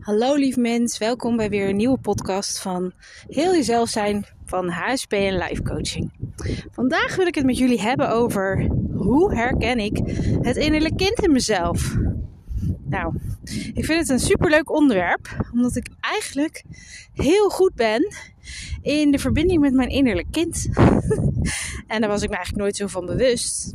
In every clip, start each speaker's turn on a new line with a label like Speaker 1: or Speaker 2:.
Speaker 1: Hallo lief mens, welkom bij weer een nieuwe podcast van Heel Jezelf Zijn van HSP en Life Coaching. Vandaag wil ik het met jullie hebben over hoe herken ik het innerlijk kind in mezelf. Nou, ik vind het een superleuk onderwerp, omdat ik eigenlijk heel goed ben in de verbinding met mijn innerlijk kind. en daar was ik me eigenlijk nooit zo van bewust.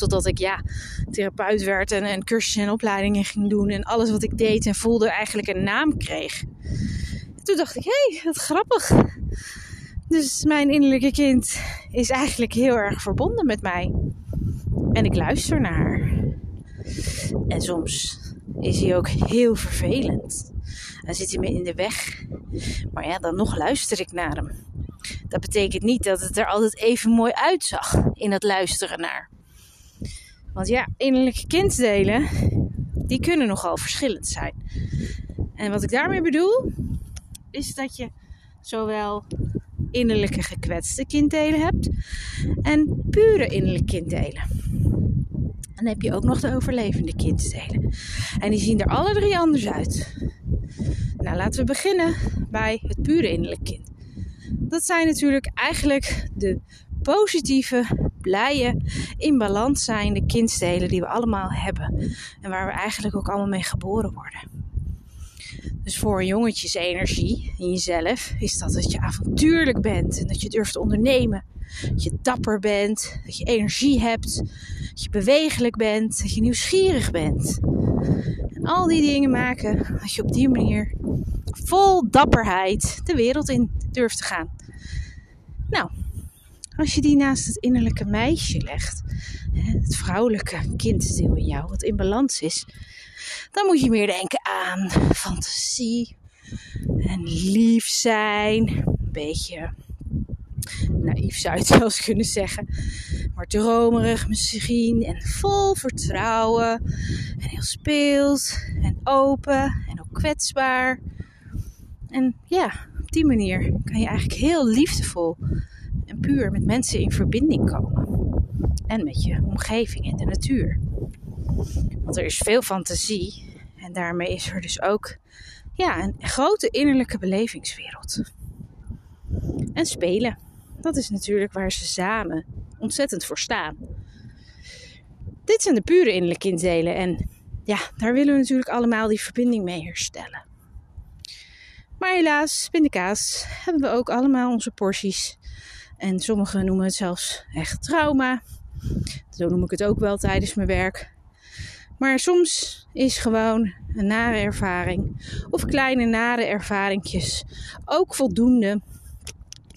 Speaker 1: Totdat ik ja, therapeut werd en, en cursussen en opleidingen ging doen. En alles wat ik deed en voelde eigenlijk een naam kreeg. toen dacht ik, hé, hey, wat grappig. Dus mijn innerlijke kind is eigenlijk heel erg verbonden met mij. En ik luister naar haar. En soms is hij ook heel vervelend. Dan zit hij me in de weg. Maar ja, dan nog luister ik naar hem. Dat betekent niet dat het er altijd even mooi uitzag in het luisteren naar. Want ja, innerlijke kinddelen, die kunnen nogal verschillend zijn. En wat ik daarmee bedoel, is dat je zowel innerlijke gekwetste kinddelen hebt en pure innerlijke kinddelen. En dan heb je ook nog de overlevende kinddelen. En die zien er alle drie anders uit. Nou, laten we beginnen bij het pure innerlijke kind. Dat zijn natuurlijk eigenlijk de positieve, blije, in balans zijnde kindstelen die we allemaal hebben. En waar we eigenlijk ook allemaal mee geboren worden. Dus voor een jongetjesenergie in jezelf is dat dat je avontuurlijk bent en dat je durft ondernemen. Dat je dapper bent, dat je energie hebt, dat je bewegelijk bent, dat je nieuwsgierig bent. En al die dingen maken dat je op die manier vol dapperheid de wereld in durft te gaan. Nou, als je die naast het innerlijke meisje legt, het vrouwelijke kinddeel in jou, wat in balans is, dan moet je meer denken aan fantasie en lief zijn. Een beetje naïef zou je het kunnen zeggen. Maar dromerig misschien en vol vertrouwen. En heel speels en open en ook kwetsbaar. En ja, op die manier kan je eigenlijk heel liefdevol en puur met mensen in verbinding komen. En met je omgeving en de natuur. Want er is veel fantasie en daarmee is er dus ook ja, een grote innerlijke belevingswereld. En spelen, dat is natuurlijk waar ze samen ontzettend voor staan. Dit zijn de pure innerlijke kindelen en ja, daar willen we natuurlijk allemaal die verbinding mee herstellen. Maar helaas, pindakaas, hebben we ook allemaal onze porties en sommigen noemen het zelfs echt trauma. Zo noem ik het ook wel tijdens mijn werk. Maar soms is gewoon een nare ervaring of kleine nare ervaringjes ook voldoende.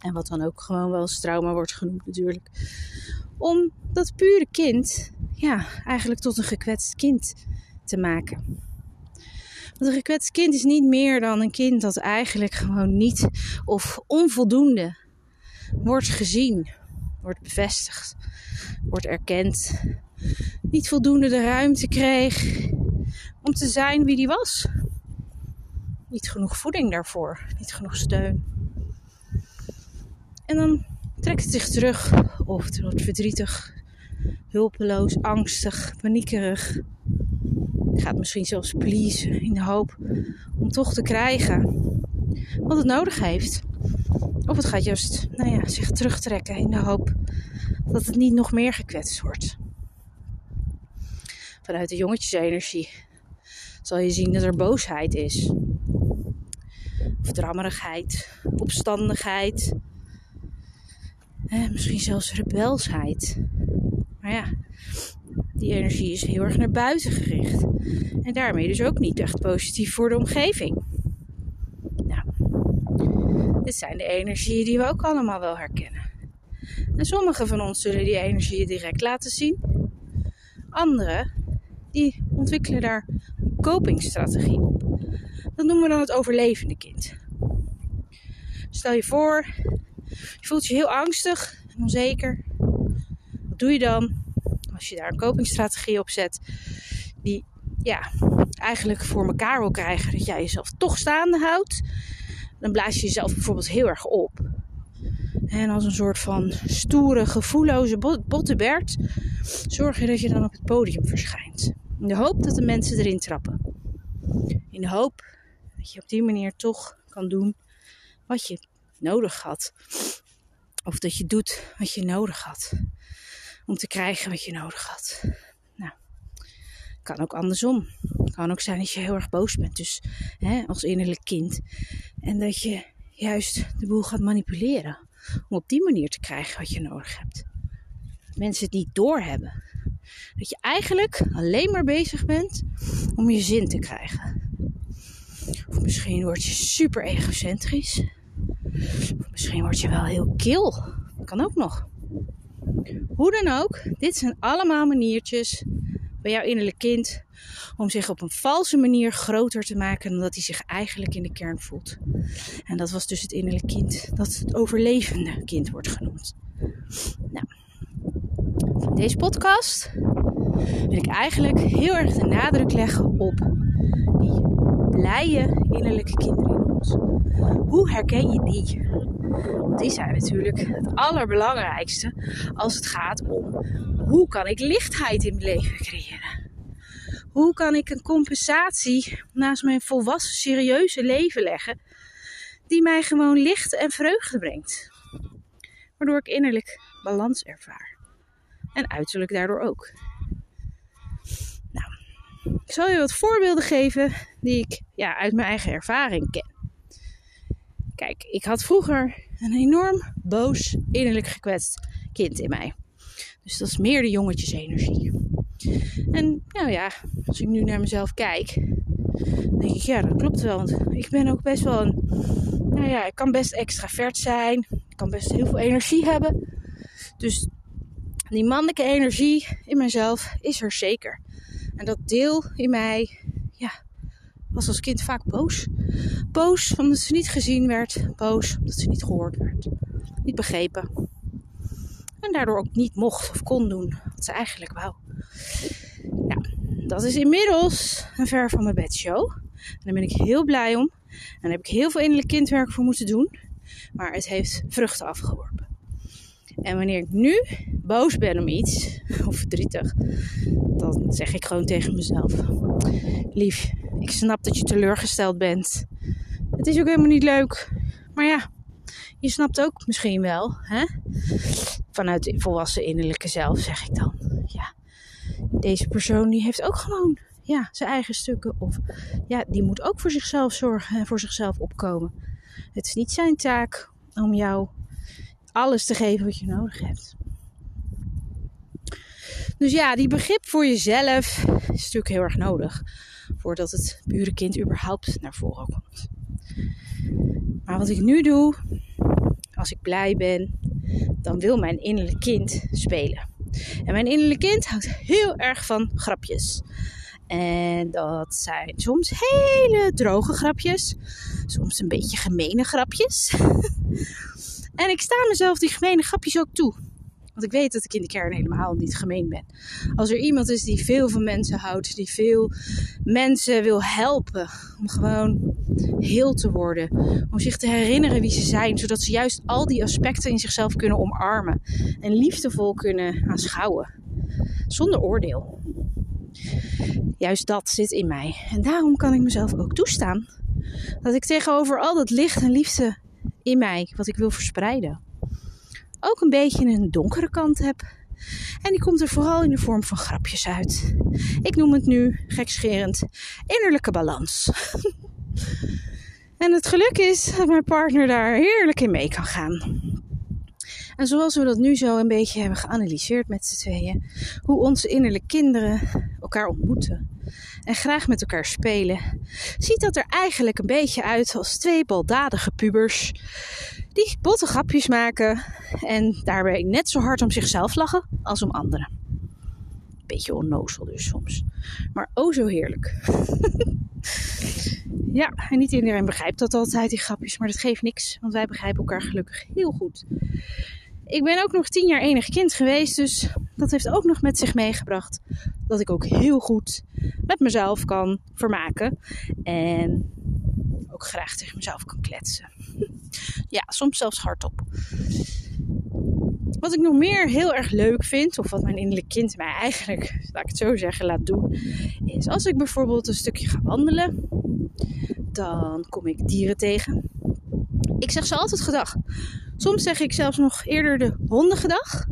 Speaker 1: En wat dan ook gewoon wel als trauma wordt genoemd natuurlijk. Om dat pure kind, ja, eigenlijk tot een gekwetst kind te maken. Want een gekwetst kind is niet meer dan een kind dat eigenlijk gewoon niet of onvoldoende wordt gezien, wordt bevestigd, wordt erkend. Niet voldoende de ruimte kreeg om te zijn wie die was. Niet genoeg voeding daarvoor, niet genoeg steun. En dan trekt het zich terug of het wordt verdrietig, hulpeloos, angstig, paniekerig. Gaat misschien zelfs pleasen in de hoop om toch te krijgen wat het nodig heeft. Of het gaat juist nou ja, zich terugtrekken in de hoop dat het niet nog meer gekwetst wordt. Vanuit de jongetjesenergie zal je zien dat er boosheid is. Of drammerigheid, opstandigheid. Eh, misschien zelfs rebelsheid. Maar ja, die energie is heel erg naar buiten gericht. En daarmee dus ook niet echt positief voor de omgeving. Dit zijn de energieën die we ook allemaal wel herkennen. En sommige van ons zullen die energieën direct laten zien. Anderen die ontwikkelen daar een copingstrategie op. Dat noemen we dan het overlevende kind. Stel je voor, je voelt je heel angstig en onzeker. Wat doe je dan als je daar een copingstrategie op zet die ja, eigenlijk voor elkaar wil krijgen dat jij jezelf toch staande houdt dan blaas je jezelf bijvoorbeeld heel erg op. En als een soort van stoere, gevoelloze bottebert zorg je dat je dan op het podium verschijnt. In de hoop dat de mensen erin trappen. In de hoop dat je op die manier toch kan doen wat je nodig had. Of dat je doet wat je nodig had. Om te krijgen wat je nodig had. Kan ook andersom. Kan ook zijn dat je heel erg boos bent. Dus hè, als innerlijk kind. En dat je juist de boel gaat manipuleren. Om op die manier te krijgen wat je nodig hebt. Mensen het niet doorhebben. Dat je eigenlijk alleen maar bezig bent om je zin te krijgen. Of misschien word je super egocentrisch. Of misschien word je wel heel kil. Kan ook nog. Hoe dan ook, dit zijn allemaal maniertjes bij jouw innerlijk kind om zich op een valse manier groter te maken dan dat hij zich eigenlijk in de kern voelt. En dat was dus het innerlijk kind, dat het overlevende kind wordt genoemd. Nou, van deze podcast wil ik eigenlijk heel erg de nadruk leggen op die blije innerlijke kinderen in ons. Hoe herken je die? Want die zijn natuurlijk het allerbelangrijkste als het gaat om hoe kan ik lichtheid in mijn leven creëren? Hoe kan ik een compensatie naast mijn volwassen serieuze leven leggen die mij gewoon licht en vreugde brengt? Waardoor ik innerlijk balans ervaar. En uiterlijk daardoor ook. Nou, ik zal je wat voorbeelden geven die ik ja, uit mijn eigen ervaring ken. Kijk, ik had vroeger een enorm boos, innerlijk gekwetst kind in mij. Dus dat is meer de jongetjesenergie. En nou ja, als ik nu naar mezelf kijk, denk ik, ja, dat klopt wel. Want ik ben ook best wel een, nou ja, ik kan best extravert zijn. Ik kan best heel veel energie hebben. Dus die mannelijke energie in mezelf is er zeker. En dat deel in mij, ja, was als kind vaak boos. Boos omdat ze niet gezien werd. Boos omdat ze niet gehoord werd. Niet begrepen. En daardoor ook niet mocht of kon doen wat ze eigenlijk wou. Nou, dat is inmiddels een ver van mijn bedshow. En daar ben ik heel blij om. En daar heb ik heel veel innerlijk kindwerk voor moeten doen. Maar het heeft vruchten afgeworpen. En wanneer ik nu boos ben om iets, of verdrietig, dan zeg ik gewoon tegen mezelf: Lief, ik snap dat je teleurgesteld bent. Het is ook helemaal niet leuk. Maar ja, je snapt ook misschien wel, hè? Vanuit volwassen innerlijke zelf zeg ik dan. Ja, deze persoon die heeft ook gewoon ja, zijn eigen stukken. Of ja, die moet ook voor zichzelf zorgen en voor zichzelf opkomen. Het is niet zijn taak om jou alles te geven wat je nodig hebt. Dus ja, die begrip voor jezelf is natuurlijk heel erg nodig. Voordat het pure kind überhaupt naar voren komt. Maar wat ik nu doe, als ik blij ben, dan wil mijn innerlijk kind spelen. En mijn innerlijk kind houdt heel erg van grapjes. En dat zijn soms hele droge grapjes, soms een beetje gemene grapjes. En ik sta mezelf die gemene grapjes ook toe. Want ik weet dat ik in de kern helemaal niet gemeen ben. Als er iemand is die veel van mensen houdt, die veel mensen wil helpen om gewoon heel te worden, om zich te herinneren wie ze zijn, zodat ze juist al die aspecten in zichzelf kunnen omarmen en liefdevol kunnen aanschouwen, zonder oordeel. Juist dat zit in mij. En daarom kan ik mezelf ook toestaan dat ik tegenover al dat licht en liefde in mij, wat ik wil verspreiden. Ook een beetje een donkere kant heb. En die komt er vooral in de vorm van grapjes uit. Ik noem het nu, gekscherend, innerlijke balans. en het geluk is dat mijn partner daar heerlijk in mee kan gaan. En zoals we dat nu zo een beetje hebben geanalyseerd met z'n tweeën, hoe onze innerlijke kinderen elkaar ontmoeten en graag met elkaar spelen, ziet dat er eigenlijk een beetje uit als twee baldadige pubers die botte grapjes maken en daarbij net zo hard om zichzelf lachen als om anderen. Beetje onnozel dus soms, maar oh zo heerlijk. ja, en niet iedereen begrijpt dat altijd, die grapjes, maar dat geeft niks, want wij begrijpen elkaar gelukkig heel goed. Ik ben ook nog tien jaar enig kind geweest, dus dat heeft ook nog met zich meegebracht dat ik ook heel goed met mezelf kan vermaken en ook graag tegen mezelf kan kletsen. ja, soms zelfs hardop. Wat ik nog meer heel erg leuk vind, of wat mijn innerlijk kind mij eigenlijk, laat ik het zo zeggen, laat doen, is als ik bijvoorbeeld een stukje ga wandelen, dan kom ik dieren tegen. Ik zeg ze altijd gedag. Soms zeg ik zelfs nog eerder de honden gedag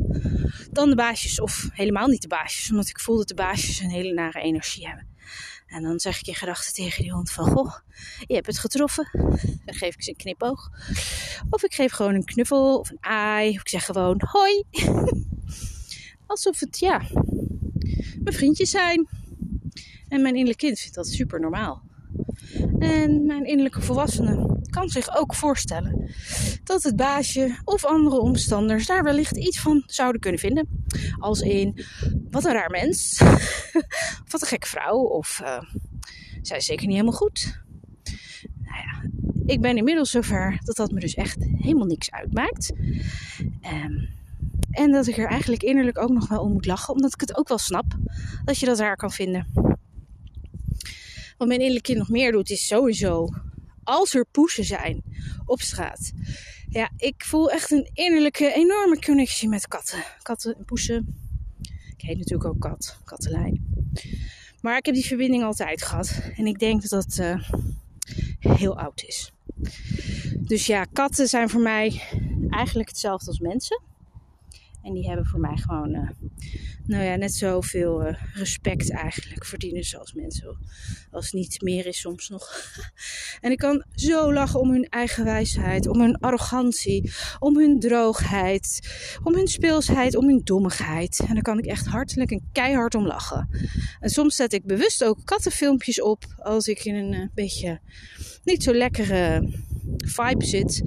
Speaker 1: dan de baasjes, of helemaal niet de baasjes, omdat ik voel dat de baasjes een hele nare energie hebben. En dan zeg ik in gedachten tegen die hond van, goh, je hebt het getroffen. Dan geef ik ze een knipoog. Of ik geef gewoon een knuffel of een aai. Of ik zeg gewoon hoi. Alsof het, ja, mijn vriendjes zijn. En mijn innerlijke kind vindt dat super normaal. En mijn innerlijke volwassene kan zich ook voorstellen dat het baasje of andere omstanders daar wellicht iets van zouden kunnen vinden. Als in, wat een raar mens. wat een gekke vrouw. Of, uh, zij is zeker niet helemaal goed. Nou ja, ik ben inmiddels zover dat dat me dus echt helemaal niks uitmaakt. Um, en dat ik er eigenlijk innerlijk ook nog wel om moet lachen, omdat ik het ook wel snap dat je dat raar kan vinden. Wat mijn innerlijke nog meer doet, is sowieso als er poesen zijn op straat. Ja, ik voel echt een innerlijke enorme connectie met katten. Katten en poesen. Ik heet natuurlijk ook kat, kattenlijn. Maar ik heb die verbinding altijd gehad. En ik denk dat dat uh, heel oud is. Dus ja, katten zijn voor mij eigenlijk hetzelfde als mensen. En die hebben voor mij gewoon, uh, nou ja, net zoveel uh, respect eigenlijk verdienen zoals mensen. Als niet meer is soms nog. en ik kan zo lachen om hun eigen wijsheid, om hun arrogantie, om hun droogheid, om hun speelsheid, om hun dommigheid. En daar kan ik echt hartelijk en keihard om lachen. En soms zet ik bewust ook kattenfilmpjes op als ik in een uh, beetje niet zo lekkere vibe zit.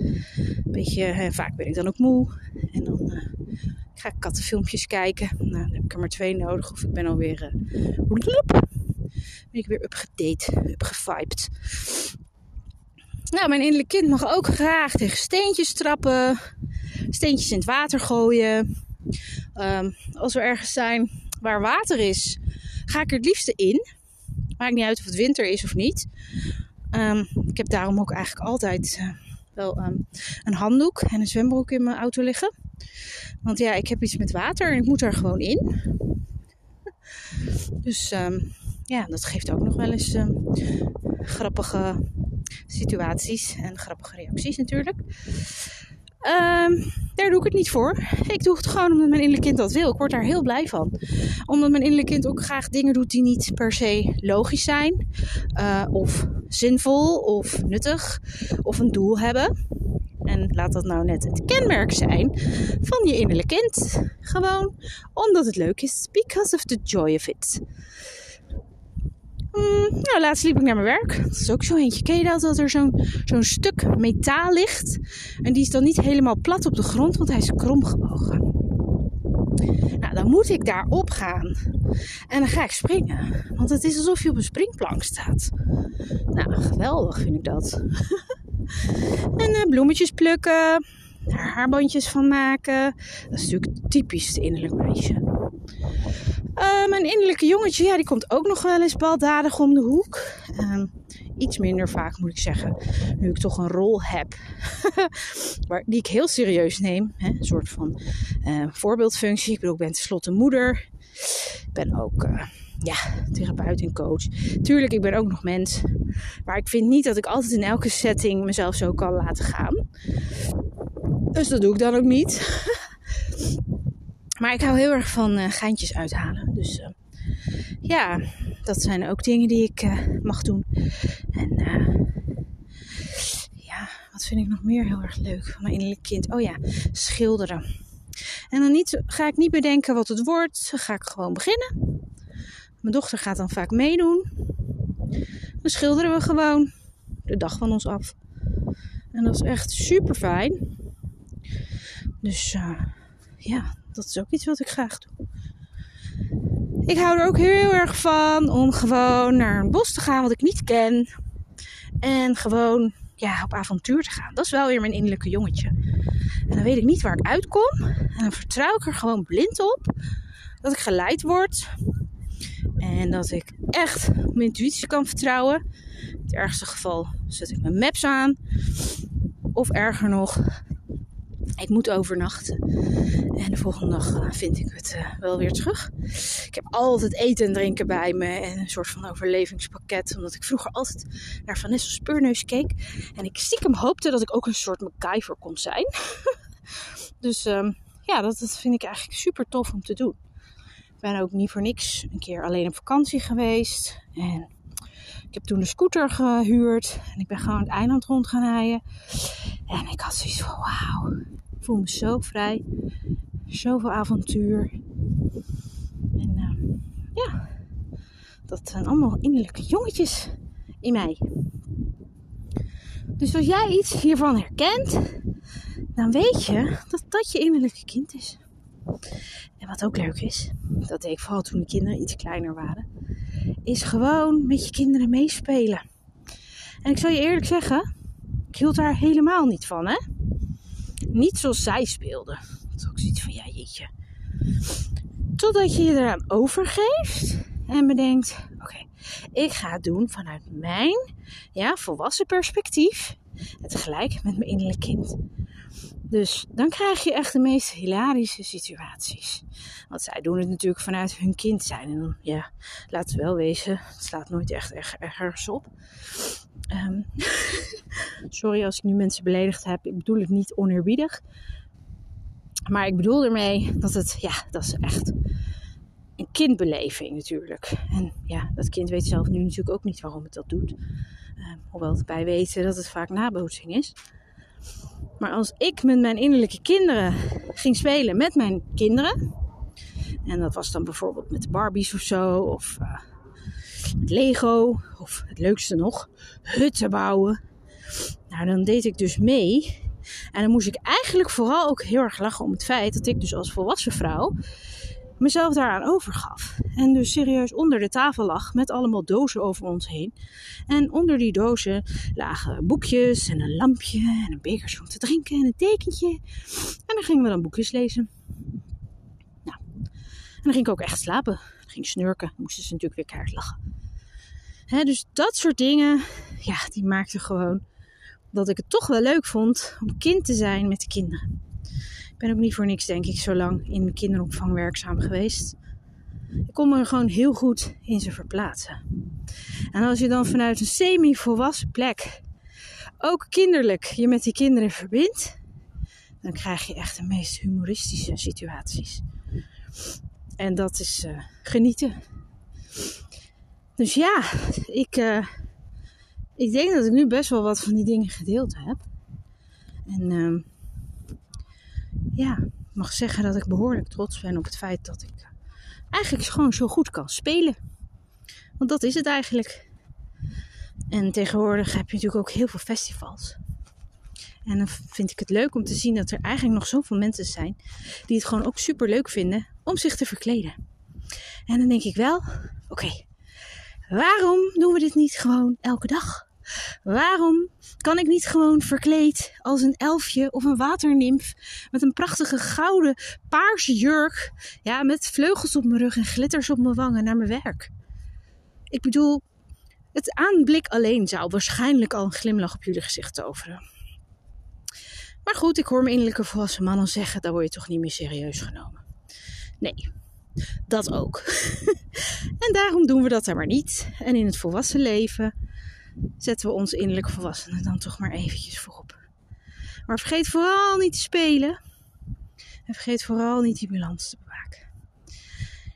Speaker 1: Beetje, vaak ben ik dan ook moe. En dan ga ik kattenfilmpjes kijken. Nou, dan heb ik er maar twee nodig. Of ik ben alweer... Uh, ben ik weer upgedate, upgevibed. Nou, mijn innerlijk kind mag ook graag tegen steentjes trappen. Steentjes in het water gooien. Um, als we ergens zijn waar water is, ga ik er het liefste in. Maakt niet uit of het winter is of niet. Um, ik heb daarom ook eigenlijk altijd uh, wel um, een handdoek en een zwembroek in mijn auto liggen. Want ja, ik heb iets met water en ik moet er gewoon in. Dus um, ja, dat geeft ook nog wel eens um, grappige situaties en grappige reacties natuurlijk. Um, daar doe ik het niet voor. Ik doe het gewoon omdat mijn innerlijk kind dat wil. Ik word daar heel blij van. Omdat mijn innerlijk kind ook graag dingen doet die niet per se logisch zijn. Uh, of zinvol of nuttig. Of een doel hebben. Laat dat nou net het kenmerk zijn van je innerlijk kind. Gewoon omdat het leuk is. Because of the joy of it. Mm, nou, laatst liep ik naar mijn werk. Dat is ook zo eentje. Ken je dat? Dat er zo'n stuk metaal ligt. En die is dan niet helemaal plat op de grond, want hij is krom gebogen. Nou, dan moet ik daarop gaan. En dan ga ik springen. Want het is alsof je op een springplank staat. Nou, geweldig vind ik dat. en uh, bloemetjes plukken. Haarbandjes van maken. Dat is natuurlijk typisch het innerlijk meisje. Uh, mijn innerlijke jongetje, ja, die komt ook nog wel eens baldadig om de hoek. Uh, iets minder vaak moet ik zeggen, nu ik toch een rol heb waar, die ik heel serieus neem. Hè? Een soort van uh, voorbeeldfunctie. Ik bedoel, ik ben tenslotte moeder. Ik ben ook ja, therapeut en coach. Tuurlijk, ik ben ook nog mens. Maar ik vind niet dat ik altijd in elke setting mezelf zo kan laten gaan. Dus dat doe ik dan ook niet. maar ik hou heel erg van uh, geintjes uithalen. Dus uh, ja, dat zijn ook dingen die ik uh, mag doen. En ja, wat vind ik nog meer heel erg leuk van mijn innerlijk kind? Oh ja, schilderen. En dan niet, ga ik niet bedenken wat het wordt. Ga ik gewoon beginnen. Mijn dochter gaat dan vaak meedoen. Dan schilderen we gewoon de dag van ons af. En dat is echt super fijn. Dus uh, ja, dat is ook iets wat ik graag doe. Ik hou er ook heel erg van om gewoon naar een bos te gaan wat ik niet ken. En gewoon ja, op avontuur te gaan. Dat is wel weer mijn innerlijke jongetje. En dan weet ik niet waar ik uitkom. En dan vertrouw ik er gewoon blind op. Dat ik geleid word. En dat ik echt op mijn intuïtie kan vertrouwen. In het ergste geval zet ik mijn maps aan. Of erger nog, Ik moet overnachten. En de volgende dag eh, vind ik het uh, wel weer terug. Ik heb altijd eten en drinken bij me. En een soort van overlevingspakket. Omdat ik vroeger altijd naar Vanessa Speurneus keek. En ik stiekem hoopte dat ik ook een soort MacGyver kon zijn. dus um, ja, dat vind ik eigenlijk super tof om te doen. Ben ook niet voor niks een keer alleen op vakantie geweest. En ik heb toen een scooter gehuurd. En ik ben gewoon het eiland rond gaan rijden. En ik had zoiets van wauw. Ik voel me zo vrij. Zoveel avontuur. En uh, ja, dat zijn allemaal innerlijke jongetjes in mij. Dus als jij iets hiervan herkent, dan weet je dat dat je innerlijke kind is. En wat ook leuk is, dat deed ik vooral toen de kinderen iets kleiner waren, is gewoon met je kinderen meespelen. En ik zal je eerlijk zeggen, ik hield daar helemaal niet van, hè? Niet zoals zij speelden. Dat is ook zoiets van, ja jeetje. Totdat je je eraan overgeeft en bedenkt, oké, ik ga het doen vanuit mijn ja, volwassen perspectief. En tegelijk met mijn innerlijk kind. Dus dan krijg je echt de meest hilarische situaties. Want zij doen het natuurlijk vanuit hun kind zijn. En ja, laten we wel wezen, het slaat nooit echt ergens op. Um, sorry als ik nu mensen beledigd heb. Ik bedoel het niet oneerbiedig. Maar ik bedoel ermee dat het, ja, dat is echt een kindbeleving natuurlijk. En ja, dat kind weet zelf nu natuurlijk ook niet waarom het dat doet. Um, hoewel bij weten dat het vaak nabootsing is. Maar als ik met mijn innerlijke kinderen ging spelen met mijn kinderen. En dat was dan bijvoorbeeld met Barbies of zo. Of uh, met Lego. Of het leukste nog, hutten bouwen. Nou, dan deed ik dus mee. En dan moest ik eigenlijk vooral ook heel erg lachen om het feit dat ik dus als volwassen vrouw mezelf daaraan overgaf. En dus serieus onder de tafel lag met allemaal dozen over ons heen. En onder die dozen lagen boekjes en een lampje en een bekertje om te drinken en een tekentje. En dan gingen we dan boekjes lezen. Nou, en dan ging ik ook echt slapen. Dan ging snurken. Moesten ze natuurlijk weer keihard lachen. dus dat soort dingen, ja, die maakten gewoon dat ik het toch wel leuk vond om kind te zijn met de kinderen. Ben ook niet voor niks, denk ik, zo lang in de kinderopvang werkzaam geweest. Ik kon me er gewoon heel goed in ze verplaatsen. En als je dan vanuit een semi-volwassen plek ook kinderlijk je met die kinderen verbindt, dan krijg je echt de meest humoristische situaties. En dat is uh, genieten. Dus ja, ik, uh, ik denk dat ik nu best wel wat van die dingen gedeeld heb. En uh, ja, mag zeggen dat ik behoorlijk trots ben op het feit dat ik eigenlijk gewoon zo goed kan spelen. Want dat is het eigenlijk. En tegenwoordig heb je natuurlijk ook heel veel festivals. En dan vind ik het leuk om te zien dat er eigenlijk nog zoveel mensen zijn die het gewoon ook super leuk vinden om zich te verkleden. En dan denk ik wel, oké, waarom doen we dit niet gewoon elke dag? Waarom kan ik niet gewoon verkleed als een elfje of een waternimf met een prachtige gouden paarse jurk, ja, met vleugels op mijn rug en glitters op mijn wangen naar mijn werk? Ik bedoel, het aanblik alleen zou waarschijnlijk al een glimlach op jullie gezicht toveren. Maar goed, ik hoor mijn innerlijke volwassen man al zeggen, daar word je toch niet meer serieus genomen. Nee, dat ook. en daarom doen we dat dan maar niet. En in het volwassen leven zetten we ons innerlijke volwassenen dan toch maar eventjes voorop. Maar vergeet vooral niet te spelen. En vergeet vooral niet die balans te bewaken.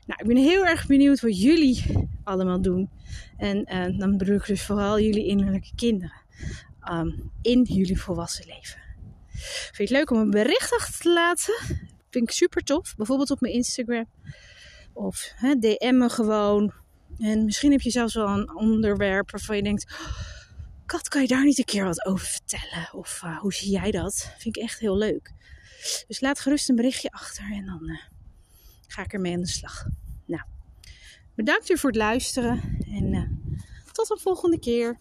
Speaker 1: Nou, ik ben heel erg benieuwd wat jullie allemaal doen. En uh, dan bedoel ik dus vooral jullie innerlijke kinderen. Um, in jullie volwassen leven. Vind je het leuk om een bericht achter te laten? Vind ik super tof. Bijvoorbeeld op mijn Instagram. Of hè, DM me gewoon. En misschien heb je zelfs wel een onderwerp waarvan je denkt: Kat, kan je daar niet een keer wat over vertellen? Of uh, hoe zie jij dat? Vind ik echt heel leuk. Dus laat gerust een berichtje achter en dan uh, ga ik ermee aan de slag. Nou, bedankt u voor het luisteren en uh, tot een volgende keer.